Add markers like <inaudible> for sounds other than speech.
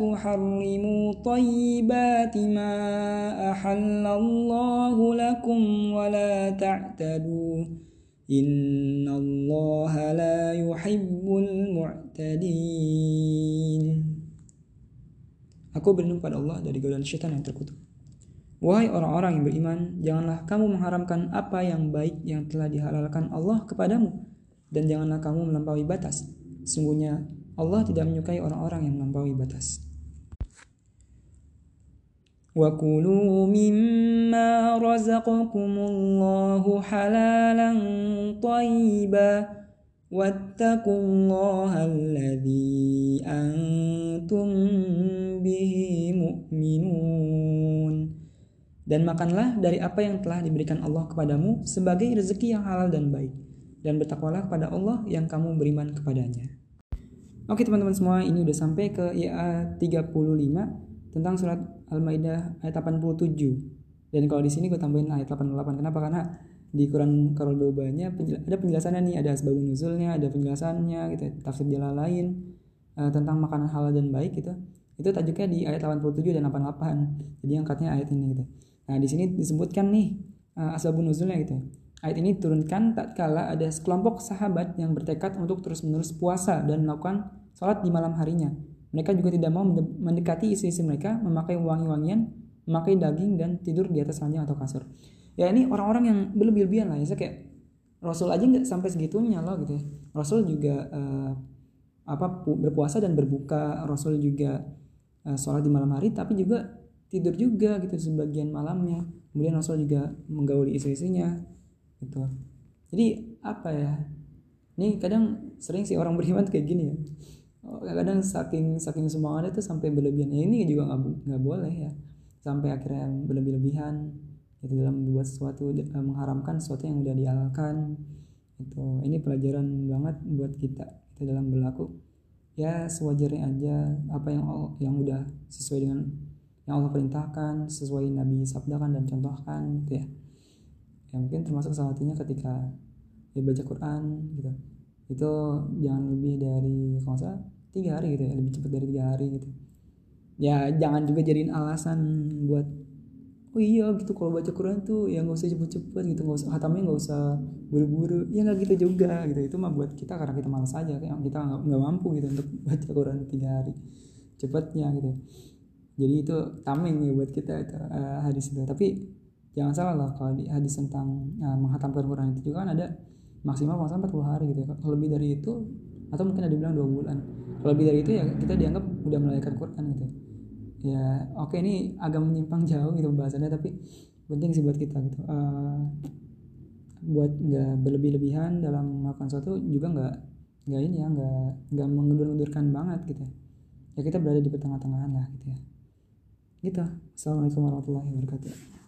تحرموا طيبات ما أحل الله لكم ولا تعتدوا إن الله لا يحب المعتدين Aku berlindung pada Allah dari godaan syaitan yang terkutuk. Wahai orang-orang yang beriman, janganlah kamu mengharamkan apa yang baik yang telah dihalalkan Allah kepadamu, dan janganlah kamu melampaui batas. Sungguhnya Allah tidak menyukai orang-orang yang melampaui batas. وَكُلُوا مِمَّا رَزَقَكُمُ اللَّهُ حَلَالًا طَيِّبًا وَاتَّقُوا اللَّهَ الَّذِي أَنْتُمْ بِهِ مُؤْمِنُونَ Dan makanlah dari apa yang telah diberikan Allah kepadamu sebagai rezeki yang halal dan baik, dan bertakwalah kepada Allah yang kamu beriman kepadanya. Oke teman-teman semua, ini udah sampai ke IA 35 tentang surat Al-Maidah ayat 87. Dan kalau di sini gue tambahin ayat 88. Kenapa? Karena di Quran Kordobanya ada penjelasannya nih, ada asbabun nuzulnya, ada penjelasannya gitu, tafsir jalan lain uh, tentang makanan halal dan baik gitu. Itu tajuknya di ayat 87 dan 88. Jadi angkatnya ayat ini gitu. Nah, di sini disebutkan nih uh, asbabun nuzulnya gitu. Ayat ini turunkan tak kala ada sekelompok sahabat yang bertekad untuk terus-menerus puasa dan melakukan sholat di malam harinya. Mereka juga tidak mau mendekati istri-istri mereka, memakai wangi-wangian, memakai daging dan tidur di atas ranjang atau kasur. Ya ini orang-orang yang berlebih-lebihan lah ya. Saya kayak Rasul aja nggak sampai segitunya loh gitu ya. Rasul juga uh, apa berpuasa dan berbuka. Rasul juga uh, sholat di malam hari, tapi juga tidur juga gitu sebagian malamnya. Kemudian Rasul juga menggauli istri-istrinya gitu. Jadi apa ya? Ini kadang sering sih orang beriman kayak gini ya. Kadang saking saking semangatnya tuh sampai berlebihan. Ya ini juga nggak boleh ya. Sampai akhirnya berlebih-lebihan itu dalam membuat sesuatu eh, mengharamkan sesuatu yang udah dihalalkan itu ini pelajaran banget buat kita itu dalam berlaku. Ya sewajarnya aja apa yang yang udah sesuai dengan yang Allah perintahkan sesuai Nabi sabdakan dan contohkan gitu ya ya mungkin termasuk salah satunya ketika ya baca Quran gitu. Itu jangan lebih dari kalau salah tiga hari gitu ya lebih cepat dari tiga hari gitu. Ya jangan juga jadiin alasan buat oh iya gitu kalau baca Quran tuh ya nggak usah cepet-cepet gitu nggak usah hatamnya nggak usah buru-buru. Ya nggak gitu juga gitu. Itu mah buat kita karena kita malas aja kayak kita nggak mampu gitu untuk <laughs> baca Quran tiga hari cepatnya gitu. Jadi itu tameng ya buat kita itu uh, hadis itu tapi jangan salah lah kalau di hadis tentang uh, menghatamkan Quran itu juga kan ada maksimal kalau empat 40 hari gitu ya kalau lebih dari itu atau mungkin ada bilang dua bulan. Kalau lebih dari itu ya kita dianggap udah melalaikan Quran gitu ya. Oke okay, ini agak menyimpang jauh gitu bahasannya tapi penting sih buat kita gitu. Uh, buat nggak berlebih-lebihan dalam melakukan sesuatu juga nggak nggak ini ya nggak nggak mengundur-undurkan banget gitu ya. Kita berada di pertengah-tengahan lah gitu ya. Gitu. Assalamualaikum warahmatullahi wabarakatuh